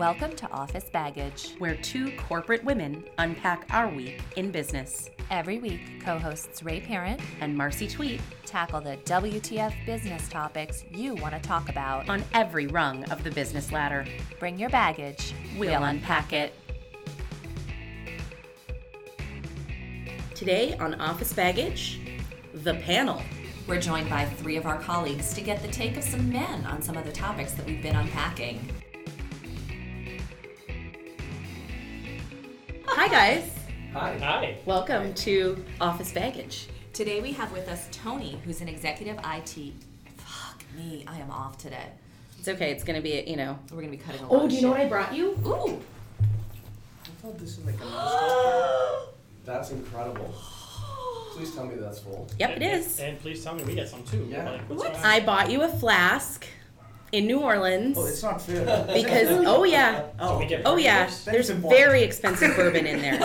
Welcome to Office Baggage. where two corporate women unpack our week in business. Every week, co hosts Ray Parent And Marcy Tweet tackle the WTF business topics you want to talk about. on every rung of the business ladder. Bring your baggage, We'll unpack it. Today on Office Baggage, the panel. We're joined by three of our colleagues to get the take of some men on some of the topics that we've been unpacking. Guys. Hi. Hi. Welcome to Office Baggage. Today we have with us Tony, who's an executive IT. Fuck me, I am off today. It's okay. It's going to be, you know. We're gonna be cutting a oh, lot Oh, do you know shit. what I brought you? Ooh, I thought this was like a mouse That's incredible. Please tell me that's full. Yep, it And- is. And please tell me we get some too. Yeah. Like, What? I bought you a flask in New Orleans Oh, it's not fair. because, oh, yeah. So we get Oh yeah, there's important. very expensive bourbon in there.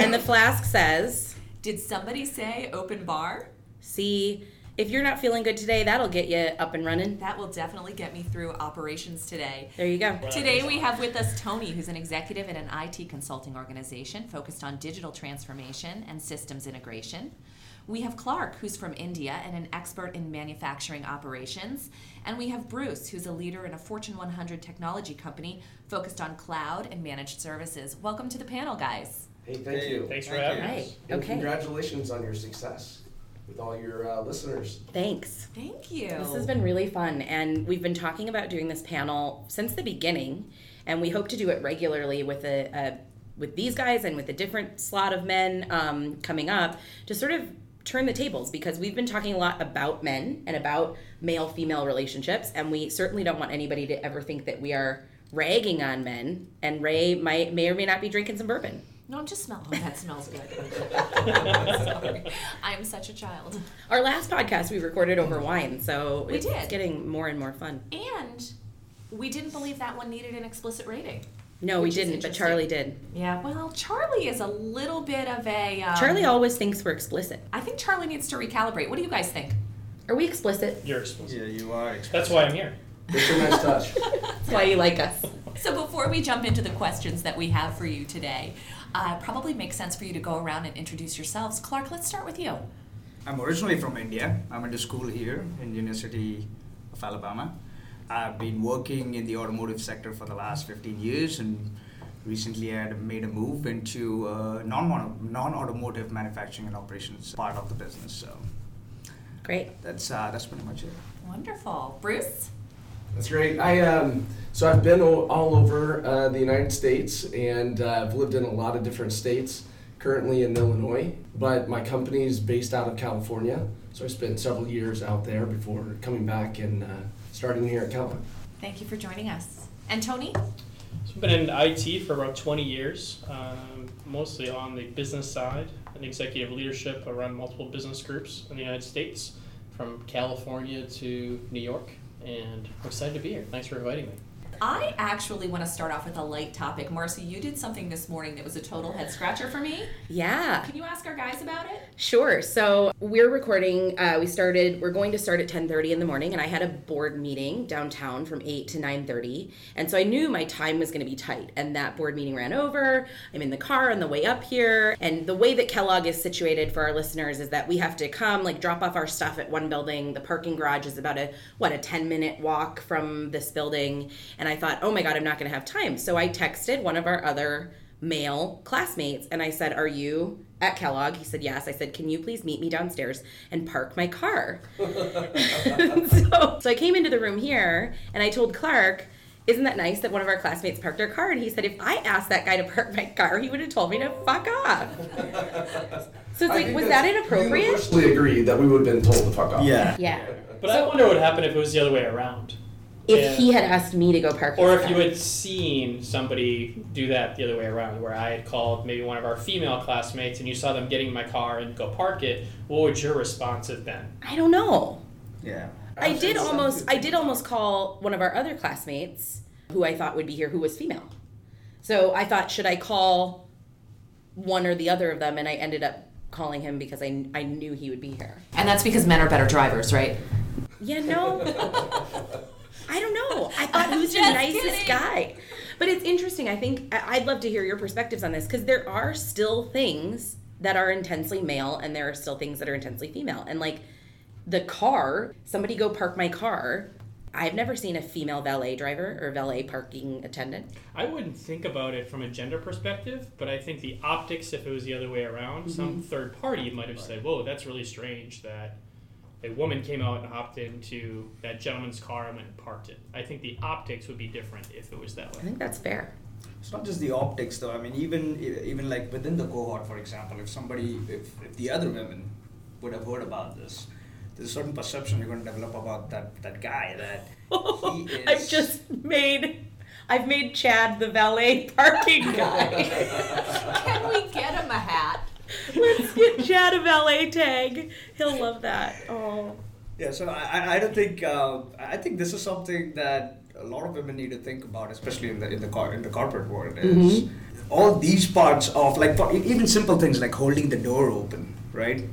and the flask says, did somebody say open bar? "See, if you're not feeling good today, that'll get you up and running." That will definitely get me through operations today. There you go. Well, Today we have with us Tony, who's an executive at an IT consulting organization focused on digital transformation and systems integration. We have Clark, who's from India and an expert in manufacturing operations. And we have Bruce, who's a leader in a Fortune 100 technology company focused on cloud and managed services. Welcome to the panel, guys. Hey, thank you. Thanks for Thank having you. Right. us. And Okay. congratulations on your success with all your uh, listeners. Thanks. Thank you. This has been really fun, and we've been talking about doing this panel since the beginning, and we hope to do it regularly with a, a with these guys and with a different slot of men um, coming up to sort of turn the tables because we've been talking a lot about men and about male female relationships, and we certainly don't want anybody to ever think that we are ragging on men. And Ray might may or may not be drinking some bourbon. No, I'm just smelling. Oh, that smells good. Sorry. I am such a child. Our last podcast we recorded over wine, so We it's did. getting more and more fun. And we didn't believe that one needed an explicit rating. No, we didn't, but. Charlie did. Yeah, well, Charlie is a little bit of a. Um, Charlie always thinks we're explicit. I think Charlie needs to recalibrate. What do you guys think? Are we explicit? You're expensive. Yeah, you are. That's why I'm here. It's a nice touch. That's why you like us. So, before we jump into the questions that we have for you today, uh, probably makes sense for you to go around and introduce yourselves. Clark, let's start with you. I'm originally from India. I went to school here in University of Alabama. I've been working in the automotive sector for the last 15 years, and recently I had made a move into uh, non non-automotive manufacturing and operations part of the business. So Great. that's uh, that's pretty much it. Wonderful. Bruce? That's great. I um, so I've been o- all over uh, the United States, and uh, I've lived in a lot of different states. Currently in Illinois, but my company is based out of California. So I spent several years out there before coming back and uh, starting here at Kellogg. Thank you for joining us. And Tony? So I've been in IT for about 20 years, um, mostly on the business side and executive leadership. I run multiple business groups in the United States, from California to New York, and I'm excited to be here. Thanks for inviting me. I actually want to start off with a light topic. Marcy, you did something this morning that was a total head scratcher for me. Yeah. Can you ask our guys about it? Sure. So we're recording. Uh, we started. We're going to start at ten thirty in the morning, and I had a board meeting downtown from eight to nine thirty, and so I knew my time was going to be tight. And that board meeting ran over. I'm in the car on the way up here, and the way that Kellogg is situated for our listeners is that we have to come, like, drop off our stuff at one building. The parking garage is about a what a ten minute walk from this building, and I thought, oh my god, I'm not going to have time. So I texted one of our other male classmates and I said, Are you at Kellogg? He said, Yes. I said, Can you please meet me downstairs and park my car? so, so I came into the room here and I told Clark, Isn't that nice that one of our classmates parked our car? And he said, If I asked that guy to park my car, he would have told me to fuck off. So it's I like, was that inappropriate? Universally agreed that we would have been told to fuck off. Yeah. Yeah. But I wonder what would happen if it was the other way around. If Yeah. he had asked me to go park it. Or his if you had seen somebody do that the other way around, where I had called maybe one of our female classmates and you saw them getting in my car and go park it, what would your response have been? I don't know. Yeah. I did Absolutely. almost I did almost call one of our other classmates who I thought would be here who was female. So I thought should I call one or the other of them and I ended up calling him because I, I knew he would be here. And that's because men are better drivers, right? Yeah, no. I don't know. I thought who's the nicest kidding. guy? But it's interesting. I think I- I'd love to hear your perspectives on this because there are still things that are intensely male and there are still things that are intensely female. And like the car, somebody go park my car. I've never seen a female valet driver or valet parking attendant. I wouldn't think about it from a gender perspective, but I think the optics, if it was the other way around, some mm-hmm. third party might have said, "Whoa, that's really strange that a woman came out and hopped into that gentleman's car and went and parked it." I think the optics would be different if it was that way. I think that's fair. It's not just the optics, though. I mean, even even like within the cohort, for example, if somebody, if, if the other women would have heard about this, there's a certain perception you're going to develop about that that guy that he is. I've just made I've made Chad the valet parking guy. Can we get him a hat? Let's get Chad a valet tag. He'll love that. Oh. Yeah, so I, I- don't think uh, I think this is something that a lot of women need to think about, especially in the in the car in the corporate world. Is all these parts of like for, even simple things like holding the door open, right?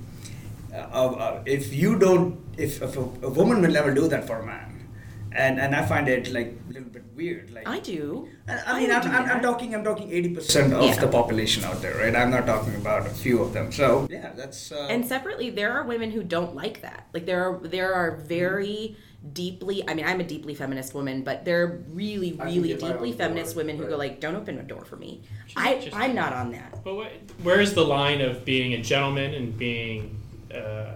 Uh, uh, if you don't, if, if a, a woman will never do that for a man, and and I find it like little weird. Like I do. I, I I mean, would I'm, I'm, I'm talking, I'm talking 80% of Yeah. the population out there, right? I'm not talking about a few of them. So yeah, that's. Uh, And separately, there are women who don't like that. Like there are there are very deeply. I mean, I'm a deeply feminist woman, but there are really, really deeply feminist door, women who go like, "Don't open a door for me." Just- I I'm not on that. But what, where's the line of being a gentleman and being? Uh,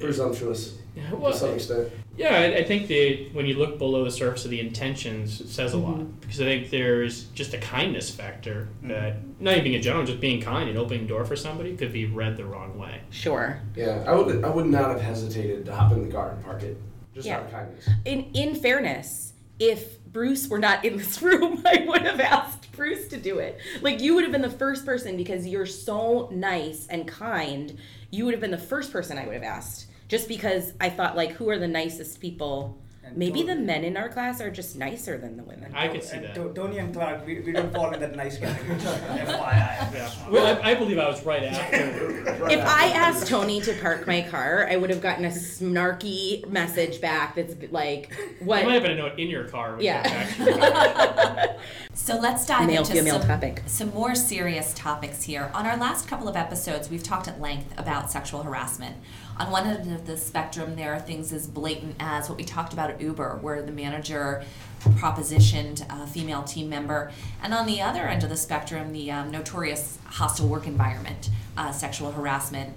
Presumptuous well, to some extent. Yeah, I, I think the when you look below the surface of the intentions, it says a lot mm-hmm. because I think there's just a kindness factor mm-hmm. that not even being a gentleman, just being kind and opening door for somebody could be read the wrong way. Sure. Yeah, I would I would not have hesitated to hop in the car and park it just Yeah. out of kindness. In in fairness, if Bruce were not in this room, I would have asked Bruce to do it. Like you would have been the first person because you're so nice and kind. You would have been the first person I would have asked. Just because I thought like who are the nicest people? And Maybe the men in our class are just nicer than the women. I could see and that. To- Tony and Clark, we, we don't fall in that nice category. FYI. Yeah. Well, I, I believe I was right after. If I asked Tony to park my car, I would have gotten a snarky message back that's like, There might have "What?" been a note in your car. Yeah. You got back to your car. So let's dive Male into some, topic. some more serious topics here. On our last couple of episodes, we've talked at length about sexual harassment. On one end of the spectrum, there are things as blatant as what we talked about at Uber, where the manager propositioned a female team member, and on the other end of the spectrum, the um, notorious hostile work environment, uh, sexual harassment.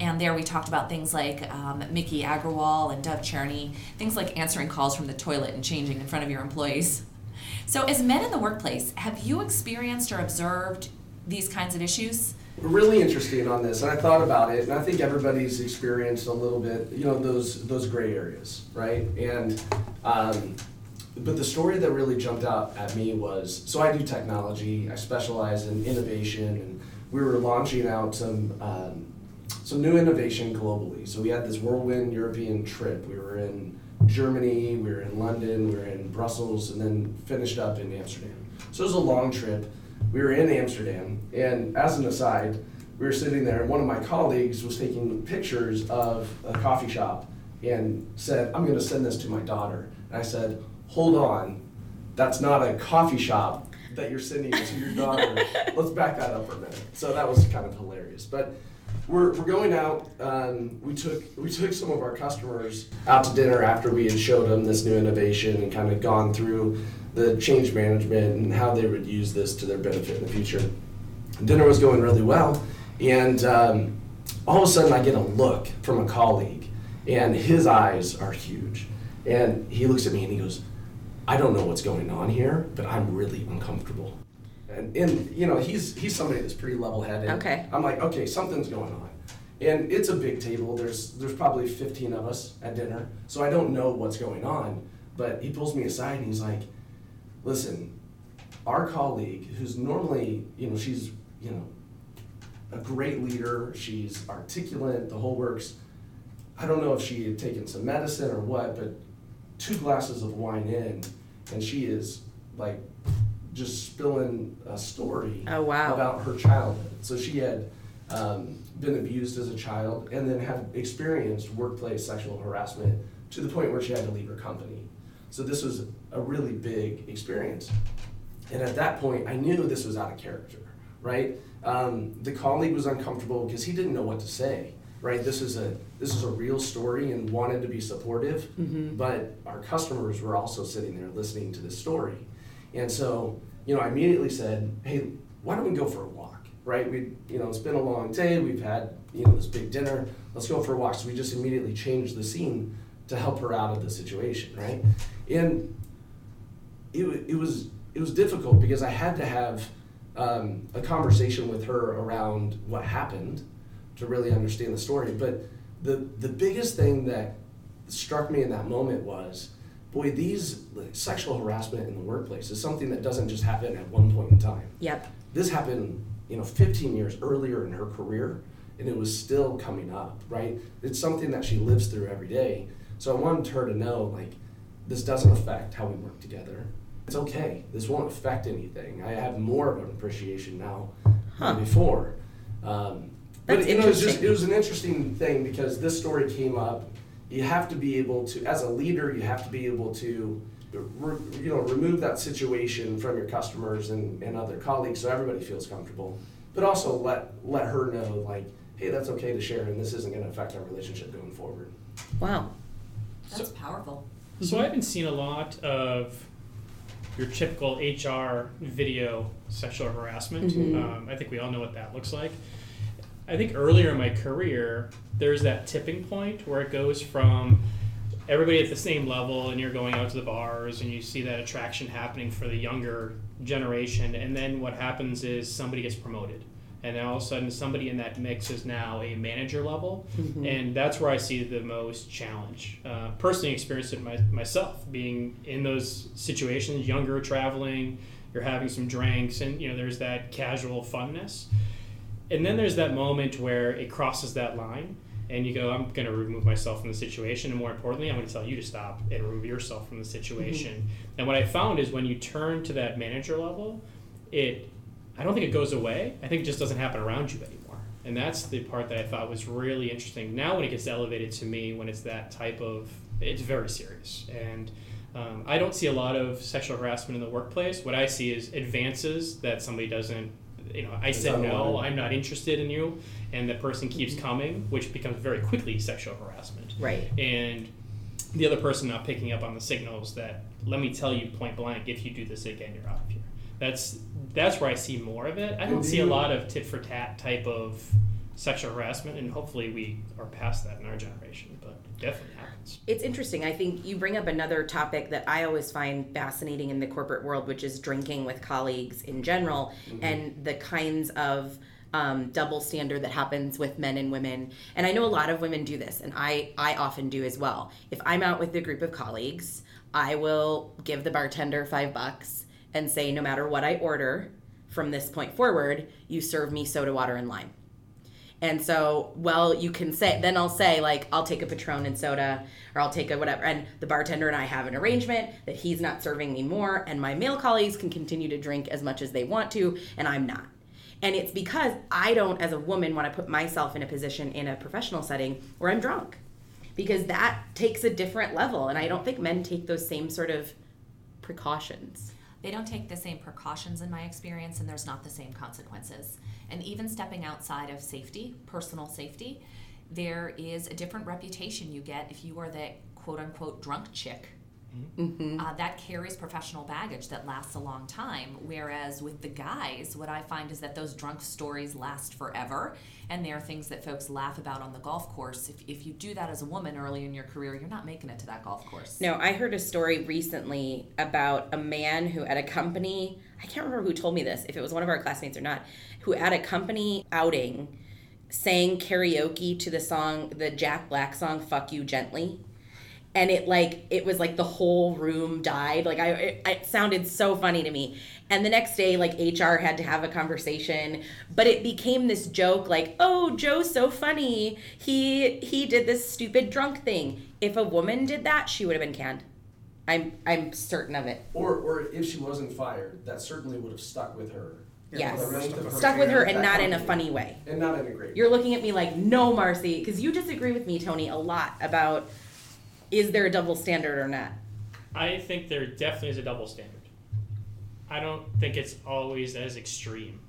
And there we talked about things like um, Miki Agrawal and Dov Charney, things like answering calls from the toilet and changing in front of your employees. So, as men in the workplace, have you experienced or observed these kinds of issues? Really interesting on this, and I thought about it, and I think everybody's experienced a little bit, you know, those those gray areas, right? And um, but the story that really jumped out at me was so I do technology, I specialize in innovation, and we were launching out some um, some new innovation globally. So we had this whirlwind European trip. We were in Germany, we were in London, we were in Brussels, and then finished up in Amsterdam. So it was a long trip. We were in Amsterdam, and as an aside, we were sitting there, and one of my colleagues was taking pictures of a coffee shop and said, I'm going to send this to my daughter. And I said, Hold on, that's not a coffee shop that you're sending to your daughter. Let's back that up for a minute. So that was kind of hilarious. But we're, we're going out. Um, we took we took some of our customers out to dinner after we had showed them this new innovation and kind of gone through the change management and how they would use this to their benefit in the future. Dinner was going really well, and um, all of a sudden I get a look from a colleague, and his eyes are huge, and he looks at me and he goes, "I don't know what's going on here, but I'm really uncomfortable." And, and you know he's he's somebody that's pretty level-headed. Okay. I'm like, okay, something's going on. And it's a big table. There's there's probably 15 of us at dinner, so I don't know what's going on. But he pulls me aside and he's like, "Listen, our colleague, who's normally, you know, she's, you know, a great leader. She's articulate, the whole works. I don't know if she had taken some medicine or what, but two glasses of wine in, and she is like just spilling a story Oh, wow. about her childhood. So she had um, been abused as a child and then had experienced workplace sexual harassment to the point where she had to leave her company. So this was a really big experience. And at that point, I knew this was out of character, right? Um, the colleague was uncomfortable because he didn't know what to say, right? This is a this is a real story and wanted to be supportive, but our customers were also sitting there listening to this story, and so you know I immediately said, hey, why don't we go for a walk, right? We you know it's been a long day, we've had you know this big dinner, let's go for a walk. So we just immediately changed the scene to help her out of the situation, right? And it, it was it was difficult because I had to have um, a conversation with her around what happened to really understand the story. But the the biggest thing that struck me in that moment was, boy, these like, sexual harassment in the workplace is something that doesn't just happen at one point in time. Yep. This happened, you know, 15 years earlier in her career, and it was still coming up, right? It's something that she lives through every day. So I wanted her to know, like, this doesn't affect how we work together. It's okay. This won't affect anything. I have more of an appreciation now Huh. than before. Um, but That's you know, it was just interesting. it was an interesting thing because this story came up. You have to be able to, as a leader, you have to be able to, re, you know, remove that situation from your customers and, and other colleagues so everybody feels comfortable. But also let let her know, like, hey, that's okay to share, and this isn't going to affect our relationship going forward. Wow. That's powerful. So I haven't seen a lot of your typical HR video sexual harassment. Mhm. Um, I think we all know what that looks like. I think earlier in my career, there's that tipping point where it goes from everybody at the same level, and you're going out to the bars, and you see that attraction happening for the younger generation, and then what happens is somebody gets promoted. And then all of a sudden, somebody in that mix is now a manager level, and that's where I see the most challenge. Uh, personally, experienced it my, myself, being in those situations, younger, traveling, you're having some drinks, and you know there's that casual funness, and then there's that moment where it crosses that line, and you go, I'm going to remove myself from the situation, and more importantly, I'm going to tell you to stop and remove yourself from the situation. And what I found is when you turn to that manager level, it I don't think it goes away. I think it just doesn't happen around you anymore. And that's the part that I thought was really interesting. Now, when it gets elevated to me, when it's that type of, it's very serious. And um, I don't see a lot of sexual harassment in the workplace. What I see is advances that somebody doesn't, you know, I said no. I'm not interested in you, and the person keeps coming, which becomes very quickly sexual harassment Right. and the other person not picking up on the signals that let me tell you point blank if you do this again you're out of here that's that's where i see more of it i don't see a lot of tit for tat type of sexual harassment and hopefully we are past that in our generation but it definitely happens It's interesting. I think you bring up another topic that I always find fascinating in the corporate world, which is drinking with colleagues in general and the kinds of um, double standard that happens with men and women. And I know a lot of women do this, and I, I often do as well. If I'm out with a group of colleagues, I will give the bartender five bucks and say, no matter what I order from this point forward, you serve me soda water and lime. And so, well, you can say, then I'll say, like, I'll take a Patron and soda, or I'll take a whatever. And the bartender and I have an arrangement that he's not serving me more, and my male colleagues can continue to drink as much as they want to, and I'm not. And it's because I don't, as a woman, want to put myself in a position in a professional setting where I'm drunk. Because that takes a different level, and I don't think men take those same sort of precautions. They don't take the same precautions in my experience, and there's not the same consequences. And even stepping outside of safety, personal safety, there is a different reputation you get if you are the quote unquote drunk chick. Uh, that carries professional baggage that lasts a long time. Whereas with the guys, what I find is that those drunk stories last forever, and they're things that folks laugh about on the golf course. If, if you do that as a woman early in your career, you're not making it to that golf course. No, I heard a story recently about a man who at a company, I can't remember who told me this, if it was one of our classmates or not, who at a company outing sang karaoke to the song, the Jack Black song, Fuck You Gently. And it like it was like the whole room died. Like I, it, it sounded so funny to me. And the next day, like HR had to have a conversation, but it became this joke, like, "Oh, Joe's so funny. He he did this stupid drunk thing. If a woman did that, she would have been canned. I'm I'm certain of it. Or, or if she wasn't fired, that certainly would have stuck with her. Yes. For the rest of her Stuck with her and not in a funny way. And not in a great. You're looking at me like, no, Marcy, because you disagree with me, Tony, a lot about is there a double standard or not. I think there definitely is a double standard. I don't think it's always as extreme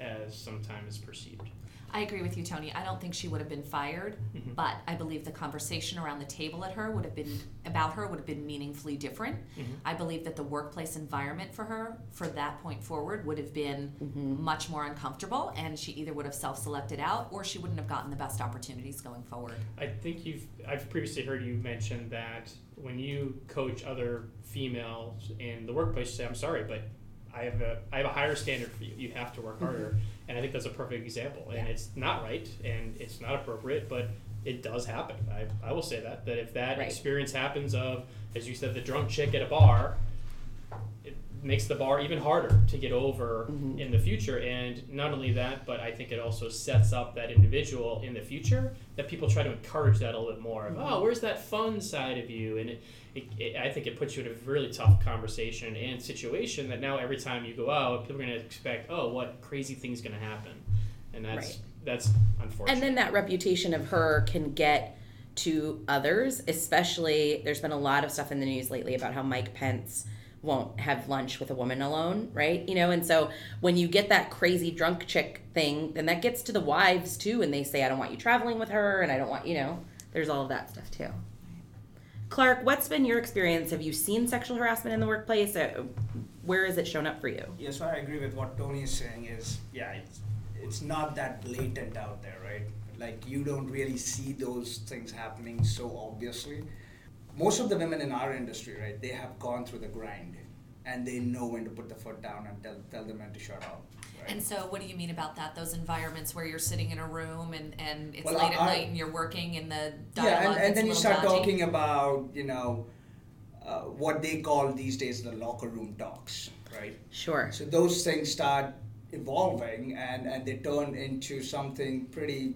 as sometimes perceived. I agree with you, Tony. I don't think she would have been fired, Mhm. but I believe the conversation around the table at her would have been about her would have been meaningfully different. Mhm. I believe that the workplace environment for her, for that point forward, would have been Mm-hmm. much more uncomfortable, and she either would have self-selected out or she wouldn't have gotten the best opportunities going forward. I think you've I've previously heard you mention that when you coach other females in the workplace, you say, "I'm sorry, but I have a I have a higher standard for you. You have to work harder." And I think that's a perfect example. And Yeah. it's not right, and it's not appropriate, but it does happen. I, I will say that that if that Right. experience happens of, as you said, the drunk chick at a bar, makes the bar even harder to get over Mhm. in the future. And not only that, but I think it also sets up that individual in the future that people try to encourage that a little bit more. Of, oh, where's that fun side of you? And it, it, it, I think it puts you in a really tough conversation and situation that now every time you go out, people are going to expect, oh, what crazy thing's going to happen, and that's Right. that's unfortunate. And then that reputation of her can get to others, especially there's been a lot of stuff in the news lately about how Mike Pence won't have lunch with a woman alone, right? You know, and so when you get that crazy drunk chick thing, then that gets to the wives too, and they say, I don't want you traveling with her, and I don't want, you know, there's all of that stuff too. Clark, what's been your experience? Have you seen sexual harassment in the workplace? Uh, Where has it shown up for you? Yeah, so I agree with what Tony is saying. Is yeah, it's it's not that blatant out there, right? Like you don't really see those things happening so obviously. Most of the women in our industry, right, they have gone through the grind, and they know when to put the foot down and tell tell the men to shut up. Right? And so, what do you mean about that? Those environments where you're sitting in a room and, and it's Well, late at night and you're working in the dialogue yeah, and, and then you start dodgy? talking about you know uh, what they call these days the locker room talks, right? Sure. So those things start evolving and, and they turn into something pretty.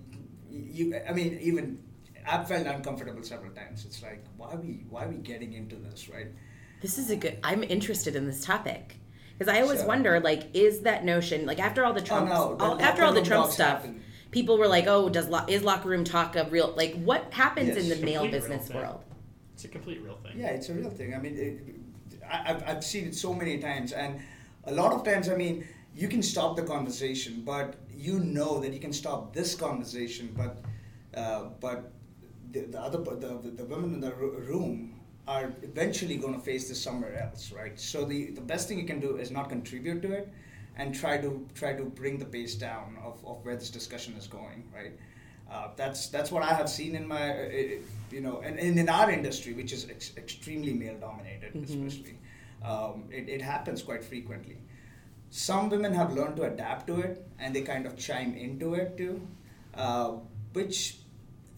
You, I mean, even I've felt uncomfortable several times. It's like, why are we why are we getting into this, right? This is a good. I'm interested in this topic because I always So- wonder, like, is that notion like after all the Trump, Oh, no, all, after all the Trump stuff, happen. people were like, oh, does lo- is locker room talk a real like what happens Yes. in the male business world? it's a complete real thing. Yeah, it's a real thing. I mean, it, I, I've, I've seen it so many times, and a lot of times, I mean, you can stop the conversation, but you know that you can stop this conversation, but uh, but the, the other the, the, women in the room are eventually going to face this somewhere else, right? So the the best thing you can do is not contribute to it, and try to try to bring the pace down of, of where this discussion is going, right? Uh, that's that's what I have seen in my, uh, uh, you know, and, and in our industry, which is ex- extremely male dominated, especially, um, it, it happens quite frequently. Some women have learned to adapt to it, and they kind of chime into it too, uh, which,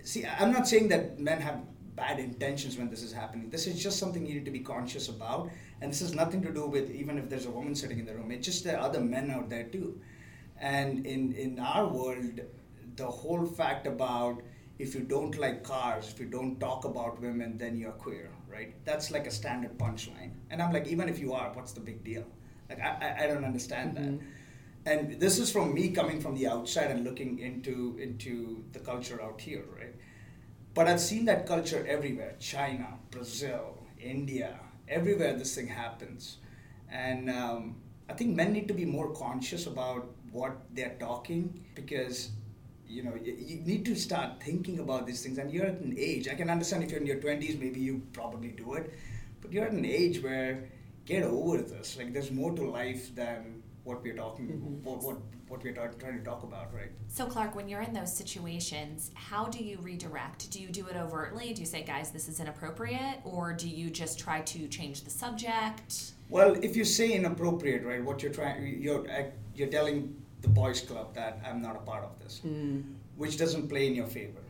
see, I'm not saying that men have bad intentions when this is happening. This is just something you need to be conscious about, and this has nothing to do with even if there's a woman sitting in the room. It's just there are other men out there too, and in in our world, the whole fact about if you don't like cars, if you don't talk about women, then you're queer, right? That's like a standard punchline. And I'm like, even if you are, what's the big deal? Like, I, I, I don't understand that. Mm-hmm. And this is from me coming from the outside and looking into into the culture out here, right? But I've seen that culture everywhere China, Brazil, India, everywhere this thing happens. And um, I think men need to be more conscious about what they're talking because you know you, need to start thinking about these things and you're at an age i can understand if you're in your 20s maybe you probably do it but you're at an age where get over this like there's more to life than what we're talking mm-hmm. what, what what we're ta- trying to talk about right So, Clark, when you're in those situations, how do you redirect? Do you do it overtly? Do you say, guys, this is inappropriate? Or do you just try to change the subject? Well, if you say inappropriate, right, what you're trying, you're uh, you're telling the boys' club that I'm not a part of this, mm. which doesn't play in your favor,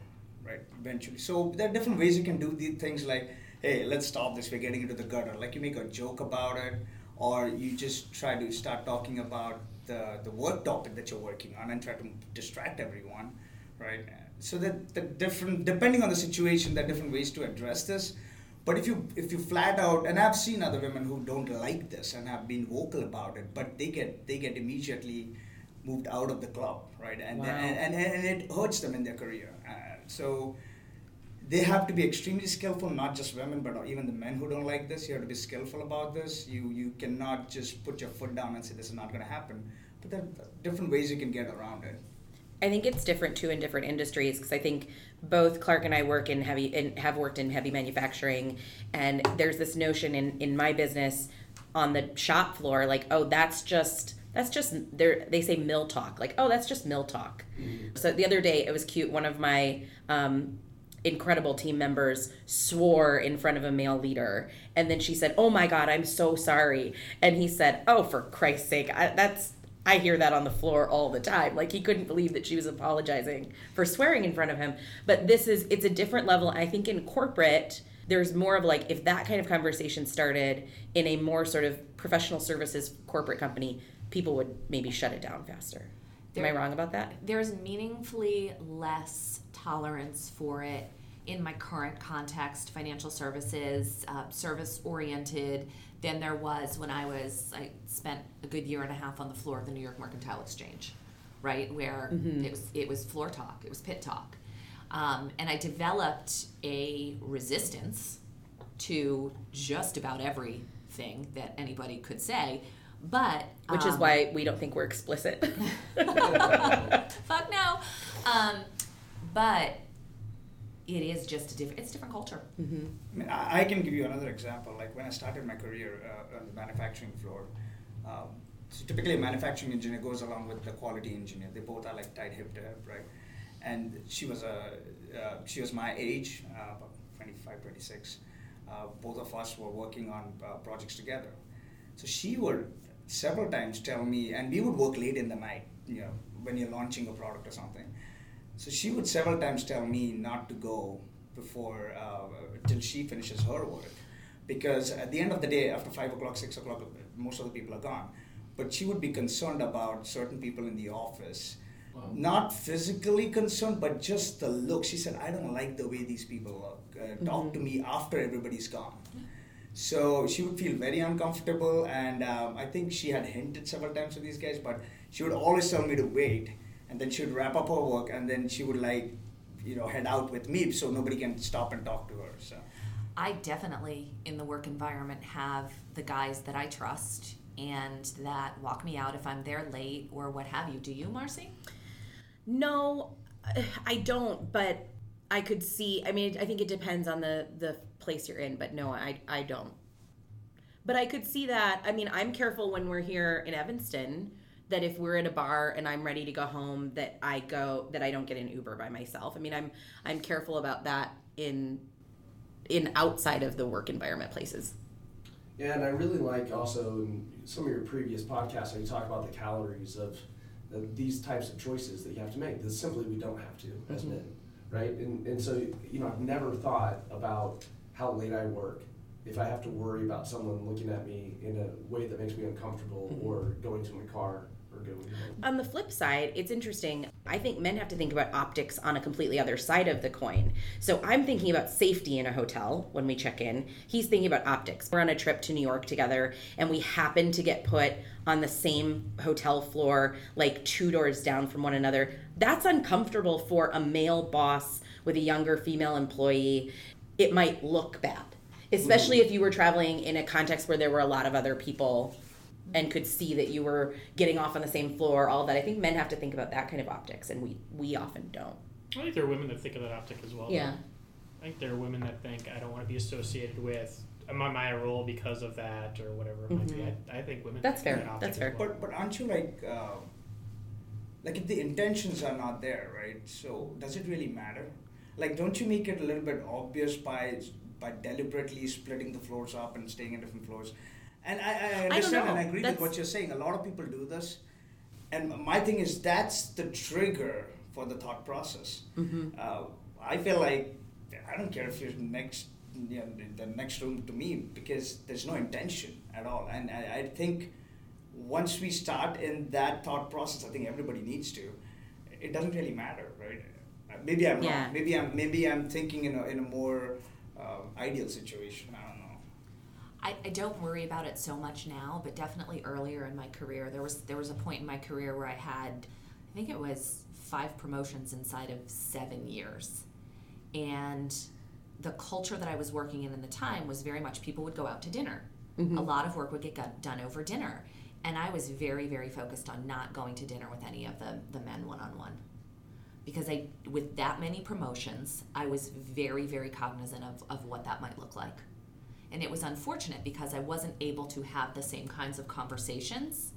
right? Eventually, so there are different ways you can do these things. Like, hey, let's stop this. We're getting into the gutter. Like you make a joke about it, or you just try to start talking about the the work topic that you're working on and try to distract everyone, right? So that the different, depending on the situation, there are different ways to address this. But if you if you flat out, and I've seen other women who don't like this and have been vocal about it, but they get they get immediately moved out of the club, right? And Wow. and, and, and it hurts them in their career. Uh, so they have to be extremely skillful, not just women, but even the men who don't like this. You have to be skillful about this. You you cannot just put your foot down and say this is not going to happen. But there are different ways you can get around it. I think it's different too in different industries because I think both Clark and I work in heavy and have worked in heavy manufacturing, and there's this notion in in my business on the shop floor like oh that's just that's just they they say mill talk like oh that's just mill talk. So the other day it was cute. One of my um, incredible team members swore in front of a male leader. And then she said oh my god i'm so sorry. And he said oh for christ's sake I, that's i hear that on the floor all the time. Like he couldn't believe that she was apologizing for swearing in front of him. But this is it's a different level. I think in corporate there's more of like if that kind of conversation started in a more sort of professional services corporate company people would maybe shut it down faster am i wrong about that There's meaningfully less tolerance for it in my current context, financial services, uh, service oriented, than there was when I was, I spent a good year and a half on the floor of the New York Mercantile Exchange, right? Where it was, it was floor talk, it was pit talk. Um, and I developed a resistance to just about everything that anybody could say. But which is um, why we don't think we're explicit Fuck no. Um, but it is just a different. It's a different culture. I mean, I, I can give you another example. Like when I started my career uh, on the manufacturing floor, um, so typically a manufacturing engineer goes along with the quality engineer. They both are like tight hip to hip, right? And she was a uh, she was my age, uh, about 25, 26. Uh, both of us were working on uh, projects together. So she would several times tell me, and we would work late in the night, you know, when you're launching a product or something. So she would several times tell me not to go before uh, till she finishes her work, because at the end of the day, after five o'clock, six o'clock, most of the people are gone. But she would be concerned about certain people in the office, not physically concerned, but just the look. She said, "I don't like the way these people look. Uh, Talk to me after everybody's gone." So she would feel very uncomfortable, and um, I think she had hinted several times to these guys, but she would always tell me to wait, and then she would wrap up her work, and then she would like, you know, head out with me, so nobody can stop and talk to her. So I definitely, in the work environment, have the guys that I trust and that walk me out if I'm there late or what have you. Do you, Marcy? No, I don't. But I could see. I mean, I think it depends on the the place you're in. But no, I I don't. But I could see that. I mean, I'm careful when we're here in Evanston that if we're at a bar and I'm ready to go home, that I go that I don't get an Uber by myself. I mean, I'm I'm careful about that in in outside of the work environment places. Yeah, and I really like also in some of your previous podcasts how you talk about the calories of the, these types of choices that you have to make. That simply we don't have to as Mhm. men, right? And and so you know I've never thought about how late I work. If I have to worry about someone looking at me in a way that makes me uncomfortable, Mhm. or going to my car, or going home. On the flip side, it's interesting. I think men have to think about optics on a completely other side of the coin. So I'm thinking about safety in a hotel when we check in. He's thinking about optics. We're on a trip to New York together and we happen to get put on the same hotel floor, like two doors down from one another. That's uncomfortable for a male boss with a younger female employee. It might look bad, especially if you were traveling in a context where there were a lot of other people and could see that you were getting off on the same floor, all that. I think men have to think about that kind of optics, and we we often don't. I think there are women that think of that optic as well. though. Yeah. I think there are women that think I don't want to be associated with am I my role because of that or whatever it might be. Mhm. I, I think women. That's think of fair. that optic That's fair. well. But but aren't you like uh, like if the intentions are not there, right? So does it really matter? Like, don't you make it a little bit obvious by by deliberately splitting the floors up and staying in different floors? And I, I understand and I agree That's- with what you're saying. A lot of people do this, and my thing is that's the trigger for the thought process. Mm-hmm. Uh, I feel like I don't care if you're next, you know, the next room to me because there's no intention at all. And I, I think once we start in that thought process, I think everybody needs to. It doesn't really matter, right? Uh, Maybe I'm Yeah. wrong. Maybe I'm maybe I'm thinking in a in a more um, ideal situation. I don't know. I, I don't worry about it so much now, but definitely earlier in my career, there was there was a point in my career where I had, I think it was five promotions inside of seven years, and the culture that I was working in in the time was very much people would go out to dinner. A lot of work would get got- done over dinner. And I was very, very focused on not going to dinner with any of the, the men one on one. Because I, with that many promotions, I was very, very cognizant of, of what that might look like. And it was unfortunate because I wasn't able to have the same kinds of conversations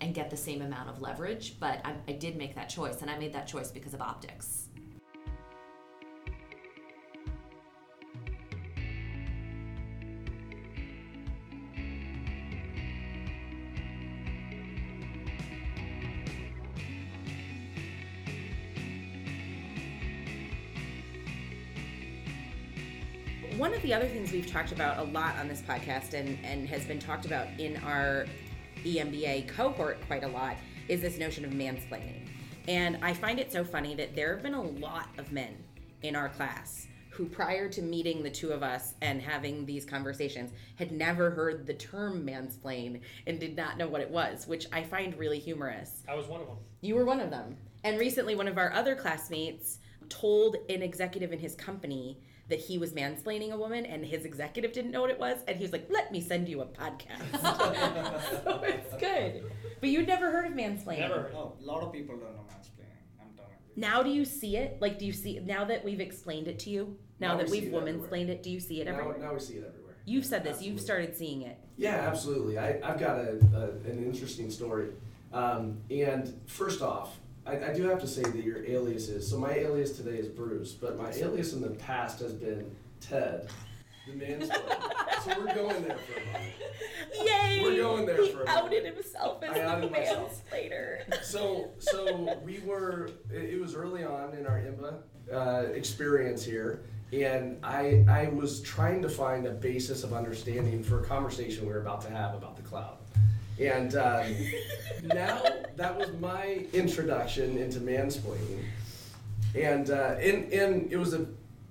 and get the same amount of leverage. But I, I did make that choice, and I made that choice because of optics. The other things we've talked about a lot on this podcast and, and has been talked about in our EMBA cohort quite a lot is this notion of mansplaining. And I find it so funny that there have been a lot of men in our class who, prior to meeting the two of us and having these conversations, had never heard the term mansplain and did not know what it was, which I find really humorous. I was one of them. You were one of them. And recently, one of our other classmates told an executive in his company that he was mansplaining a woman, and his executive didn't know what it was, and he was like, "Let me send you a podcast." so it's good. But you'd never heard of mansplaining. Never. Oh, a lot of people don't know mansplaining. I'm telling you. Now, do you see it? Like, do you see now that we've explained it to you? Now, Now that we we've woman everywhere. explained it, do you see it everywhere? now we see it everywhere. You've said this. You've started seeing it. Yeah, absolutely. I, I've got a, a, an interesting story. Um, and first off, I, I do have to say that your alias is so my alias today is Bruce, but my alias in the past has been Ted, the mansplainer. so we're going there for a moment. Yay! We're going there he for a moment. outed himself as I the mansplainer. So, so we were. It it was early on in our IMBA uh, experience here, and I I was trying to find a basis of understanding for a conversation we were about to have about the cloud. And um, now that was my introduction into mansplaining, and uh, and and it was a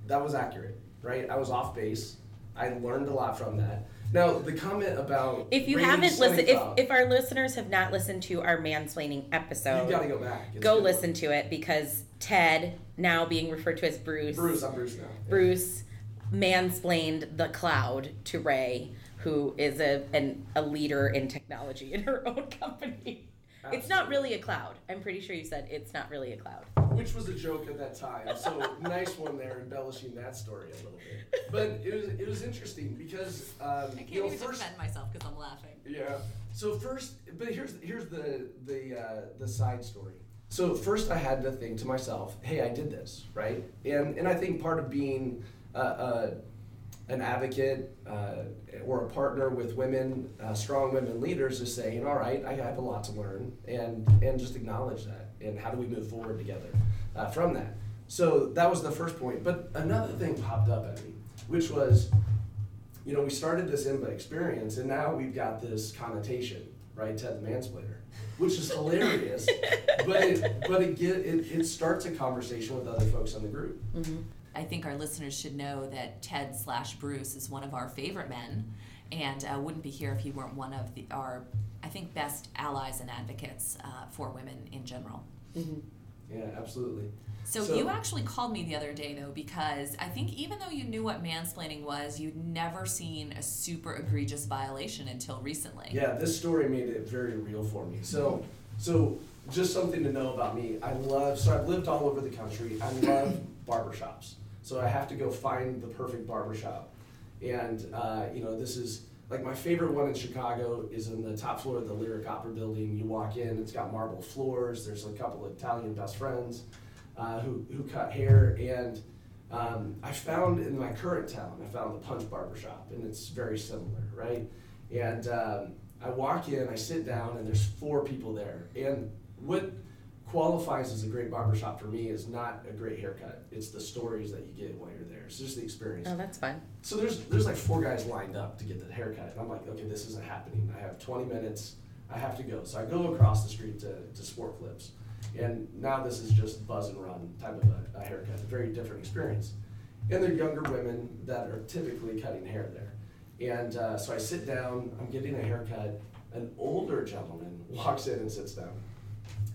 that was accurate, right? I was off base. I learned a lot from that. Now the comment about If you haven't listened, if, if our listeners have not listened to our mansplaining episode, you got to go back. It's go one. listen to it because Ted, now being referred to as Bruce, Bruce, I'm Bruce now. Bruce mansplained the cloud to Ray, who is a an, a leader in technology in her own company. It's not really a cloud. I'm pretty sure you said it's not really a cloud. Which was a joke at that time. So nice one there, embellishing that story a little bit. But it was it was interesting because um, I can't you know even first defend myself because I'm laughing. yeah. So first, but here's here's the the uh, the side story. So first, I had to think to myself, "Hey, I did this, right?" And and I think part of being uh, uh, an advocate uh, or a partner with women, uh, strong women leaders, is saying, "All right, I have a lot to learn," and and just acknowledge that. And how do we move forward together uh, from that? So that was the first point. But another thing popped up at me, which was you know, we started this IMBA experience, and now we've got this connotation, right? Ted the mansplainer, which is hilarious, but it, but it, get, it it starts a conversation with other folks in the group. I think our listeners should know that Ted slash Bruce is one of our favorite men, and uh, wouldn't be here if he weren't one of the, our, I think, best allies and advocates uh, for women in general. Yeah, absolutely. So, So- you actually called me the other day though because I think even though you knew what mansplaining was, you'd never seen a super egregious violation until recently. Yeah, this story made it very real for me. So, so just something to know about me. I love. So I've lived all over the country. I love barbershops. So I have to go find the perfect barbershop, and uh, you know this is like my favorite one in Chicago is in the top floor of the Lyric Opera Building. You walk in, it's got marble floors. There's a couple of Italian best friends uh, who who cut hair and. Um, I found in my current town, I found the Punch Barbershop, and it's very similar, right? And um, I walk in, I sit down, and there's four people there. And what qualifies as a great barbershop for me is not a great haircut. It's the stories that you get while you're there. It's just the experience. Oh, that's fun. So there's there's like four guys lined up to get the haircut. And I'm like, okay, this isn't happening. I have 20 minutes. I have to go. So I go across the street to, to Sport Clips. And now this is just buzz and run type of a, a haircut. A very different experience. And they're younger women that are typically cutting hair there. And uh, so I sit down, I'm getting a haircut. An older gentleman walks in and sits down.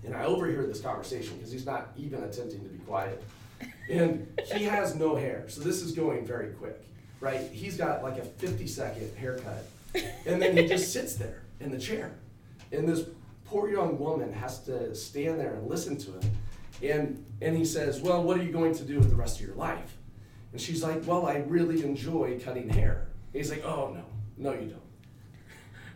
And I overhear this conversation because he's not even attempting to be quiet. And he has no hair, so this is going very quick, right? He's got like a 50 second haircut, and then he just sits there in the chair. And this poor young woman has to stand there and listen to him. And, and he says, Well, what are you going to do with the rest of your life? And she's like, Well, I really enjoy cutting hair. And he's like, Oh, no, no, you don't.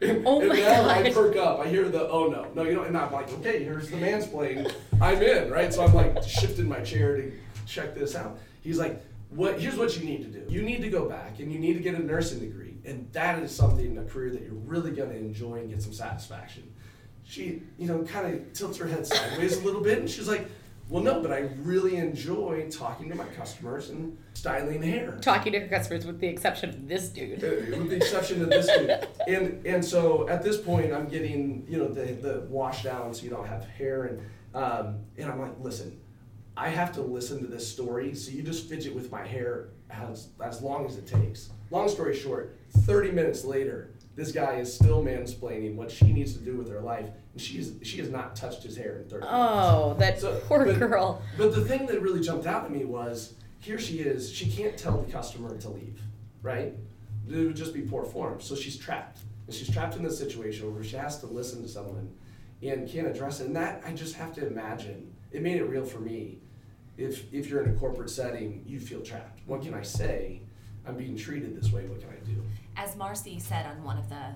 And, Oh and my now I perk up. I hear the oh no, no, you don't. And I'm like, okay, here's the mansplaining. I'm in, right? So I'm like shifting my chair to check this out. He's like, what? Here's what you need to do. You need to go back and you need to get a nursing degree, and that is something a career that you're really going to enjoy and get some satisfaction. She, you know, kind of tilts her head sideways a little bit, and she's like, well, no, but I really enjoy talking to my customers and styling hair Talking to her customers with the exception of this dude. uh, with the exception of this dude. And and so at this point, I'm getting you know the the wash down so you don't have hair and um, and I'm like, listen, I have to listen to this story, so you just fidget with my hair as as long as it takes. Long story short, 30 minutes later, this guy is still mansplaining what she needs to do with her life, and she's she has not touched his hair in 30 minutes. Oh, that So- poor but- girl. But the thing that really jumped out at me was here she is, she can't tell the customer to leave, right? It would just be poor form. So she's trapped. And she's trapped in this situation where she has to listen to someone and can't address it. And that I just have to imagine. It made it real for me. If if you're in a corporate setting, you feel trapped. What can I say? I'm being treated this way, what can I do? As Marcy said on one of the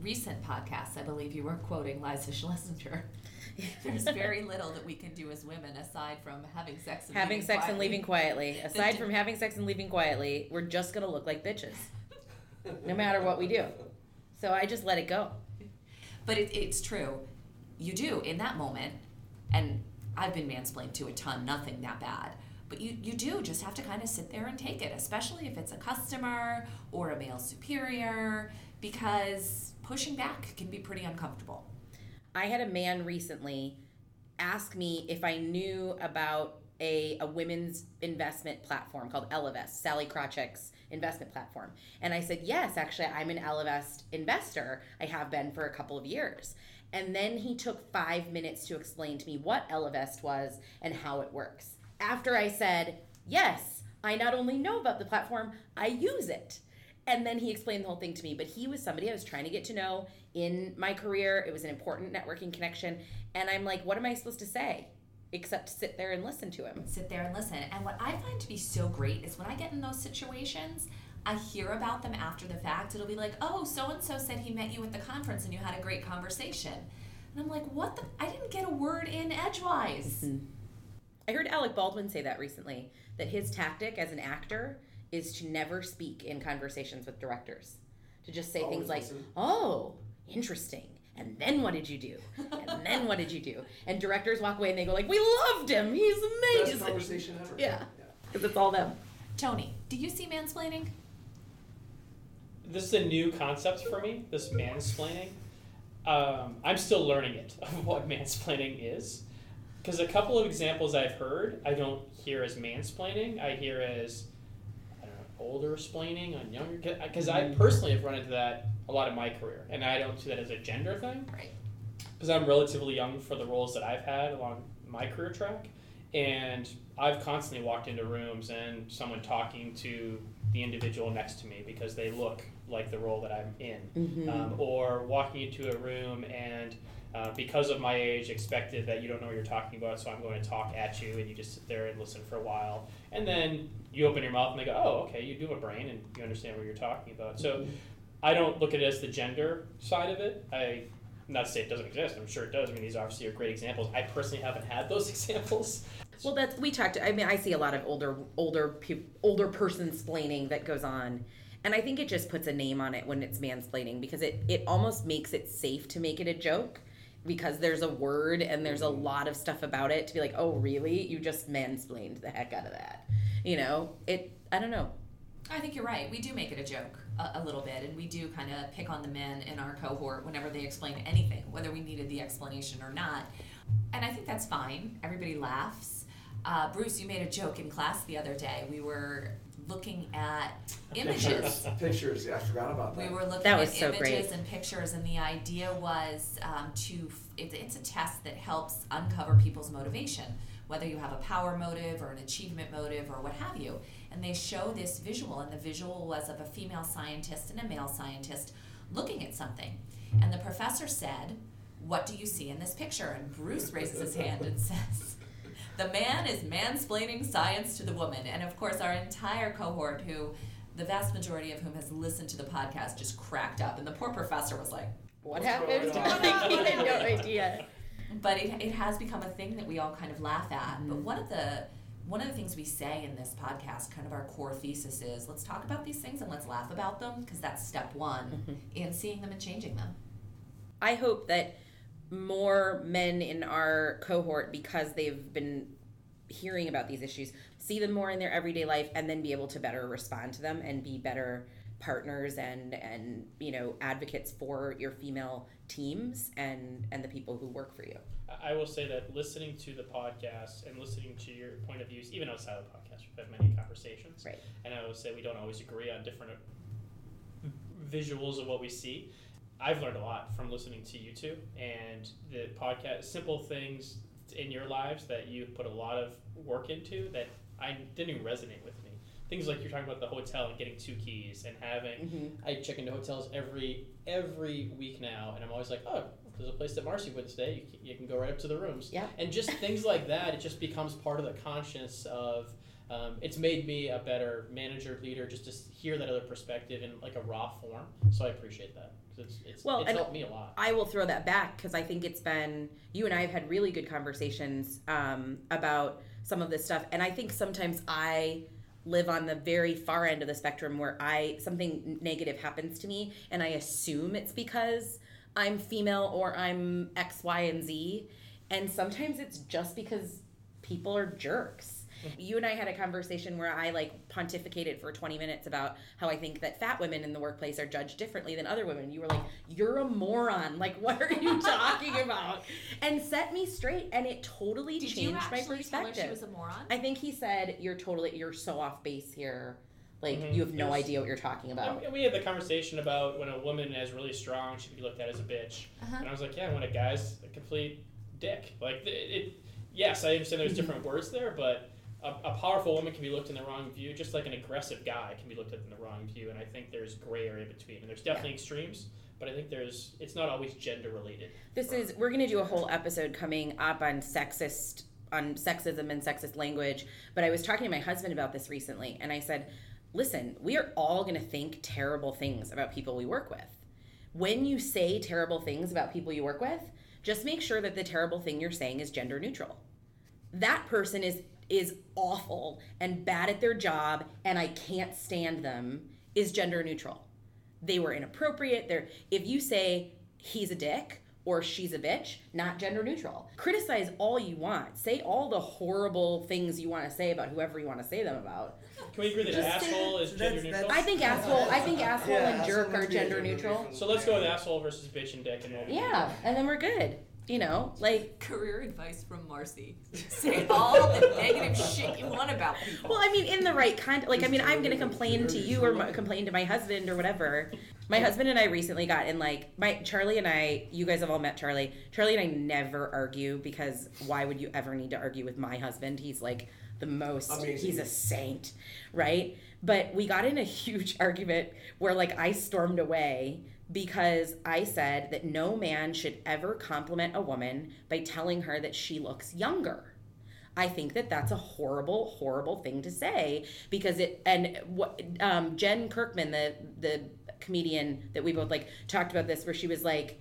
recent podcasts, I believe you were quoting Liza Shlesinger. There's very little that we can do as women aside from having sex and Having leaving sex and leaving quietly. Aside from having sex and leaving quietly, we're just gonna look like bitches. No matter what we do. So I just let it go. But it, it's true. You do in that moment, and I've been mansplained to a ton, nothing that bad. But you, you do just have to kind of sit there and take it, especially if it's a customer or a male superior, because pushing back can be pretty uncomfortable. I had a man recently ask me if I knew about a, a women's investment platform called Ellevest, Sallie Krawcheck's investment platform. And I said, yes, actually, I'm an Ellevest investor. I have been for a couple of years. And then he took five minutes to explain to me what Ellevest was and how it works. After I said, yes, I not only know about the platform, I use it. And then he explained the whole thing to me. But he was somebody I was trying to get to know in my career. It was an important networking connection. And I'm like, what am I supposed to say? Except sit there and listen to him. sit there and listen. And what I find to be so great is when I get in those situations, I hear about them after the fact. It'll be like, oh, so and so said he met you at the conference and you had a great conversation. And I'm like, what the? I didn't get a word in edgewise. Mm-hmm. I heard Alec Baldwin say that recently that his tactic as an actor is to never speak in conversations with directors. To just say Always things like, listen. oh, interesting. And then what did you do? And then what did you do? And directors walk away and they go like, we loved him. He's amazing." Best amazing. conversation ever. Yeah. Because it's all them. Tony, do you see mansplaining? This is a new concept for me. This mansplaining. Um, I'm still learning it of what mansplaining is, because a couple of examples I've heard I don't hear as mansplaining. I hear as I don't know older splaining on younger. Because I personally have run into that a lot in my career, and I don't see that as a gender thing Right. because I'm relatively young for the roles that I've had along my career track, and I've constantly walked into rooms and someone talking to the individual next to me because they look like the role that I'm in, um, or walking into a room and uh, because of my age, expected that you don't know what you're talking about, so I'm going to talk at you, and you just sit there and listen for a while, and then you open your mouth and they go, "Oh, okay, you do have a brain and you understand what you're talking about." So. I don't look at it as the gender side of it. I not to say it doesn't exist. I'm sure it does. I mean, these obviously are great examples. I personally haven't had those examples. Well, that's we talked. I mean, I see a lot of older, older, older person splaining that goes on, and I think it just puts a name on it when it's mansplaining because it it almost makes it safe to make it a joke because there's a word and there's a lot of stuff about it to be like, oh, really? You just mansplained the heck out of that, you know? It. I don't know. I think you're right. We do make it a joke a, a little bit, and we do kind of pick on the men in our cohort whenever they explain anything, whether we needed the explanation or not. And I think that's fine. Everybody laughs. Uh, Bruce, you made a joke in class the other day. We were looking at images. Pictures, yeah, I forgot about We that. were looking That was at so images great. and pictures, and the idea was um, to. It, it's a test that helps uncover people's motivation, whether you have a power motive or an achievement motive or what have you. And they show this visual, and the visual was of a female scientist and a male scientist looking at something. And the professor said, What do you see in this picture? And Bruce raises his hand and says, The man is mansplaining science to the woman. And of course, our entire cohort, who the vast majority of whom has listened to the podcast, just cracked up. And the poor professor was like, What happened? going he had no idea. but it, it has become a thing that we all kind of laugh at. But Mhm. one of the one of the things we say in this podcast, kind of our core thesis is let's talk about these things and let's laugh about them because that's step one in seeing them and changing them. I hope that more men in our cohort, because they've been hearing about these issues, see them more in their everyday life and then be able to better respond to them and be better partners and and you know advocates for your female teams and and the people who work for you. I will say that listening to the podcast and listening to your point of views, even outside of the podcast, we've had many conversations. Right. And I will say we don't always agree on different uh, visuals of what we see. I've learned a lot from listening to you two and the podcast, simple things in your lives that you put a lot of work into that I didn't even resonate with me. Things like you're talking about the hotel and getting two keys and having Mm-hmm. I check into hotels every every week now, and I'm always like, oh, there's a place that Marcy went today. You can, you can go right up to the rooms. Yeah. And just things like that, it just becomes part of the conscience of. Um, it's made me a better manager, leader, just to hear that other perspective in like a raw form. So I appreciate that it's it's, Well, it's helped me a lot. I will throw that back because I think it's been you and I have had really good conversations um, about some of this stuff, and I think sometimes I live on the very far end of the spectrum where I something negative happens to me, and I assume it's because I'm female or I'm X, Y, and Z, and sometimes it's just because people are jerks. You and I had a conversation where I like pontificated for 20 minutes about how I think that fat women in the workplace are judged differently than other women. You were like, "You're a moron. Like what are you talking about?" And set me straight and it totally Did changed you my actually tell her perspective. she was a moron? I think he said, "You're totally you're so off base here. Like Mhm. you have no Yes. idea what you're talking about." And we had the conversation about when a woman is really strong, she can be looked at as a bitch. Uh-huh. And I was like, yeah, when a guy's a complete dick. Like, it, it yes, I understand there's different words there, but a, a powerful woman can be looked in the wrong view, just like an aggressive guy can be looked at in the wrong view. And I think there's gray area between. And there's definitely extremes, but I think there's, it's not always gender related. This is we're gonna do a whole episode coming up on sexist on sexism and sexist language. But I was talking to my husband about this recently, and I said, "Listen, we are all gonna think terrible things about people we work with. When you say terrible things about people you work with, just make sure that the terrible thing you're saying is gender neutral. That person is is awful and bad at their job, and I can't stand them. Is gender neutral." they were inappropriate. They're if you say he's a dick or she's a bitch, not gender neutral. Criticize all you want. Say all the horrible things you want to say about whoever you want to say them about. Can we agree that Just- asshole is gender that's- neutral? I think asshole. I think asshole Yeah, and jerk asshole are gender gender neutral. neutral. so let's go with asshole versus bitch and dick and what we Yeah, and then we're good. You know, like Career advice from Marcy. Say all the negative shit you want about people. Well, I mean, in the right kind. Of like, I mean, I'm going to complain to you or m- complain to my husband or whatever. My husband and I recently got in like my Charlie and I. You guys have all met Charlie. Charlie and I never argue because why would you ever need to argue with my husband? He's like the most. Amazing. He's a saint, right? But we got in a huge argument where like I stormed away because I said that no man should ever compliment a woman by telling her that she looks younger. I think that that's a horrible, horrible thing to say because it and what um, Jen Kirkman, the the comedian that we both like, talked about this where she was like,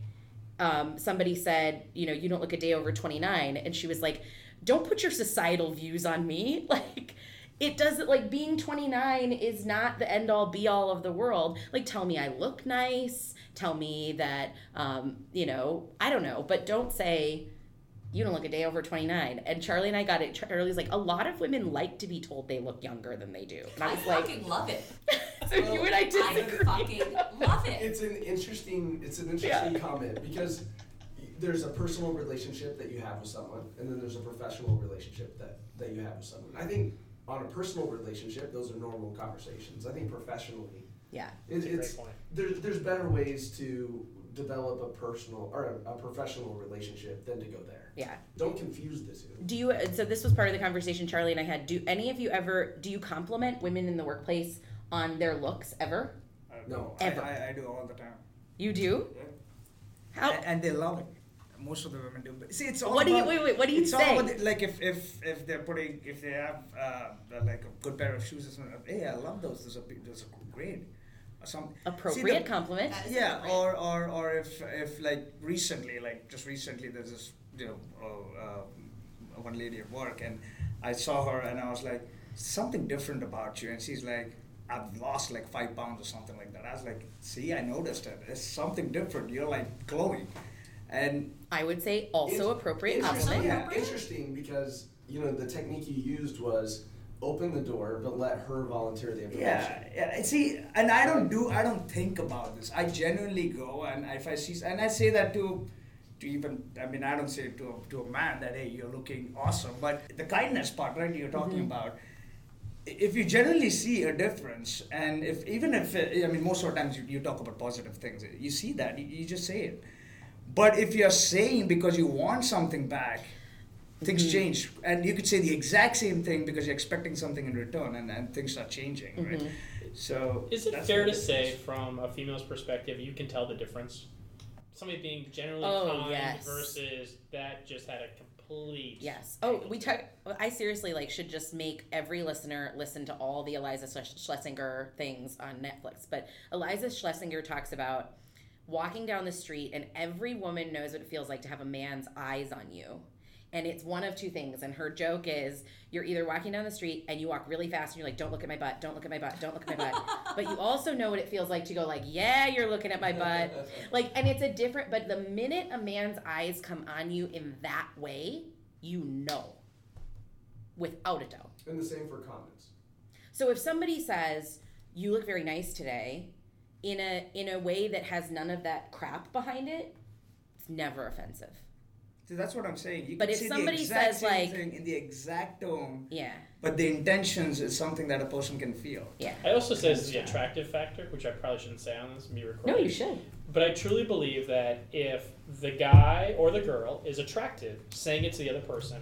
um, somebody said, you know, you don't look a day over twenty nine, and she was like, don't put your societal views on me, like. It doesn't like being 29 is not the end all be all of the world. Like, tell me I look nice. Tell me that, um, you know, I don't know, but don't say, you don't look a day over 29 and charlie and i got it charlie's like a lot of women like to be told they look younger than they do and i I was like fucking love it. so you and i I fucking love it. It's an interesting. It's an interesting comment because there's a personal relationship that you have with someone, and then there's a professional relationship that that you have with someone. I think on a personal relationship, those are normal conversations. I think professionally, yeah it, That's a great it's there's there's better ways to develop a personal or a, a professional relationship than to go there. Yeah. Don't confuse the two. Do you? So this was part of the conversation Charlie and I had. Do any of you ever? Do you compliment women in the workplace on their looks ever? I No. know. I, Ever. I, I do all the time. You do? Yeah. How? And, and they love it. Most of the women do. But see, it's all What do you- about, wait, wait, what do you it's say? All about the, like if, if if they're putting if they have uh, like a good pair of shoes or something. Hey, I love those. Those are be- those are great. Or some Appropriate See, the- compliment. Yeah, appropriate. or, or or if if like recently, like just recently, there's this you know uh, uh, one lady at work, and I saw her, and I was like, something different about you, and she's like. I've lost like five pounds or something like that. I was like, see, I noticed it. It's something different. You're like glowing. And I would say also Int- appropriate compliment. Yeah, interesting because you know the technique you used was open the door, but let her volunteer the information. Yeah, yeah. and See, and I don't do, I don't think about this. I genuinely go, and if I see, and I say that to, to even, I mean, I don't say it to a, to a man that hey, you're looking awesome, but the kindness part, right? You're talking mm-hmm. about. If you generally see a difference, and if even if it, I mean, most of the times you, you talk about positive things, you see that you, you just say it. But if you're saying because you want something back, things Mm-hmm. change and you could say the exact same thing because you're expecting something in return and, and things are changing right Mm-hmm. so Is it fair to it say, is. from a female's perspective, you can tell the difference? Somebody being generally Oh, kind yes. versus that just had a complete. Yes. Oh, we to talk. I seriously like should just make every listener listen to all the Iliza Shlesinger things on Netflix. But Iliza Shlesinger talks about walking down the street, and every woman knows what it feels like to have a man's eyes on you. And it's one of two things. And her joke is you're either walking down the street and you walk really fast and you're like, don't look at my butt, don't look at my butt, don't look at my butt. but you also know what it feels like to go like, yeah, you're looking at my butt. Like, and it's a different, but the minute a man's eyes come on you in that way, you know. Without a doubt. And the same for comments. So if somebody says, you look very nice today, in a in a way that has none of that crap behind it, it's never offensive. See, that's what i'm saying you But can if say somebody the exact says, same like- thing in the exact tone Yeah. but the intentions is something that a person can feel Yeah. I also say it's the attractive factor, which I probably shouldn't say on this and be recorded. No, you should. But I truly believe that if the guy or the girl is attractive, saying it to the other person,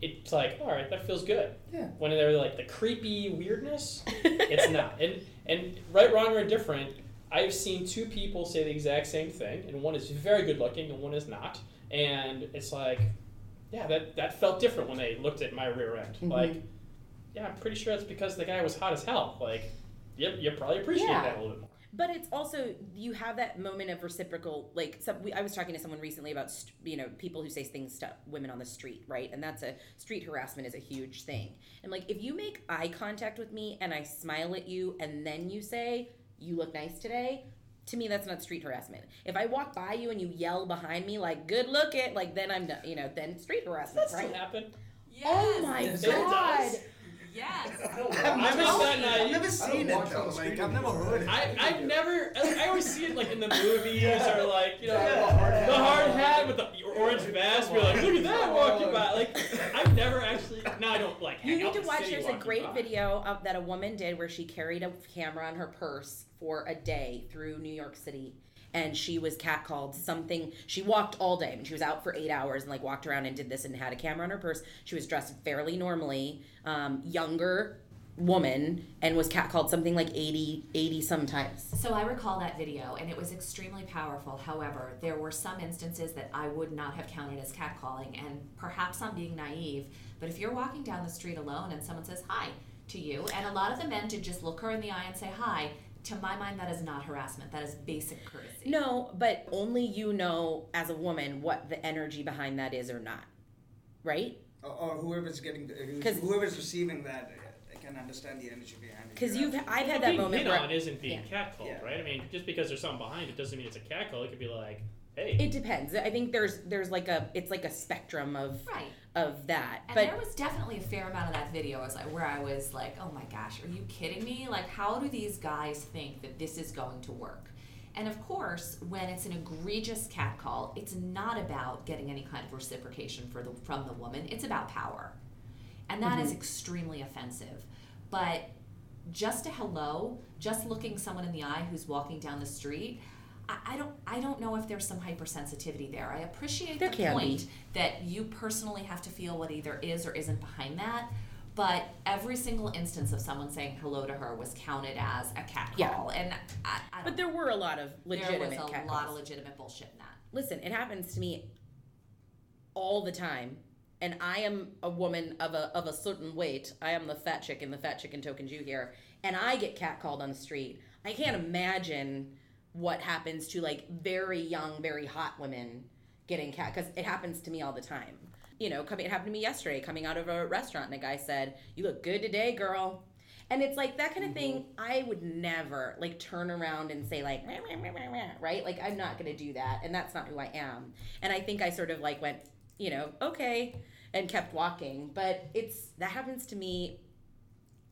it's like, all right, that feels good. Yeah. When they're like the creepy weirdness, it's not. And and right, wrong, or indifferent, I've seen two people say the exact same thing, and one is very good looking and one is not. And it's like, yeah, that that felt different when they looked at my rear end. Mm-hmm. Like, yeah, I'm pretty sure that's because the guy was hot as hell. Like, yep, you probably appreciate Yeah. that a little bit more. But it's also you have that moment of reciprocal. Like some, we, I was talking to someone recently about st- you know people who say things to women on the street, right? And that's a street harassment is a huge thing. And like if you make eye contact with me and I smile at you and then you say you look nice today, to me that's not street harassment. If I walk by you and you yell behind me like good look it, like then I'm done- you know then street harassment, That's right? what happened. Yes. Oh my It god! Does. Yes. I've never, seen. I've never seen it walk down though. Like, I've never heard it. it. I, I've never, I always see it like in the movies or like, you know, Yeah, the, the hard hat. the hard hat with the orange vest. Be like, look at that walking by. Like, I've never actually, now I don't like You need to watch. There's a great by. video of, that a woman did where she carried a camera on her purse for a day through New York City, and she was catcalled. Something she walked all day. I mean, she was out for eight hours and like walked around and did this and had a camera on her purse. She was dressed fairly normally, um, younger woman, and was catcalled something like 80, 80 sometimes. So I recall that video, and it was extremely powerful. However, there were some instances that I would not have counted as catcalling, and perhaps I'm being naive. But if you're walking down the street alone and someone says hi to you, and a lot of the men did just look her in the eye and say hi, to my mind, that is not harassment. That is basic courtesy. No, but only you know as a woman what the energy behind that is or not, right? Or, or whoever's getting, the, who's- 'Cause- whoever's receiving that uh, can understand the energy behind it. Because You're you've I've had But that being moment hit where on isn't being Yeah. catcalled, Yeah. right? I mean, just because there's something behind it doesn't mean it's a catcall. It could be like, hey, It depends. I think there's there's like a it's like a spectrum of Right. of that. And but there was definitely a fair amount of that video was like, where I was like, oh my gosh, are you kidding me? Like, how do these guys think that this is going to work? And of course, when it's an egregious catcall, it's not about getting any kind of reciprocation for the, from the woman. It's about power. And that is mm-hmm. extremely offensive. But just a hello, just looking someone in the eye who's walking down the street, I, don't I don't know if there's some hypersensitivity there. I appreciate There the can be. point that you personally have to feel what either is or isn't behind that. But every single instance of someone saying hello to her was counted as a catcall, Yeah. and I, I But there were a lot of legitimate. there was a lot of legitimate bullshit in that. Listen, it happens to me all the time. And I am a woman of a of a certain weight. I am the fat chick in the fat chicken token Jew here. And I get catcalled on the street. I can't imagine what happens to like very young, very hot women getting cat because it happens to me all the time. You know, coming it happened to me yesterday, coming out of a restaurant and a guy said, You look good today, girl. And it's like that kind of mm-hmm. thing. I would never like turn around and say like, "Rah, rah, rah, rah, rah," right? Like I'm not gonna do that, and that's not who I am. And I think I sort of like went, you know, okay, and kept walking. But it's that happens to me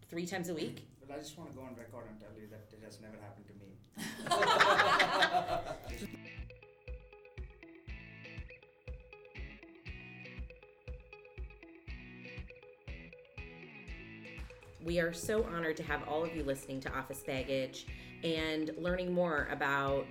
three times a week. But I just want to go on record and tell you that it has never happened. We are so honored to have all of you listening to Office Baggage and learning more about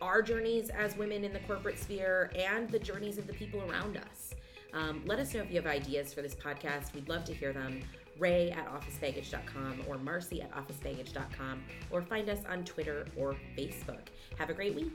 our journeys as women in the corporate sphere and the journeys of the people around us. Um, let us know if you have ideas for this podcast. We'd love to hear them. Ray at officebaggage.com or Marcy at officebaggage.com or find us on Twitter or Facebook. Have a great week.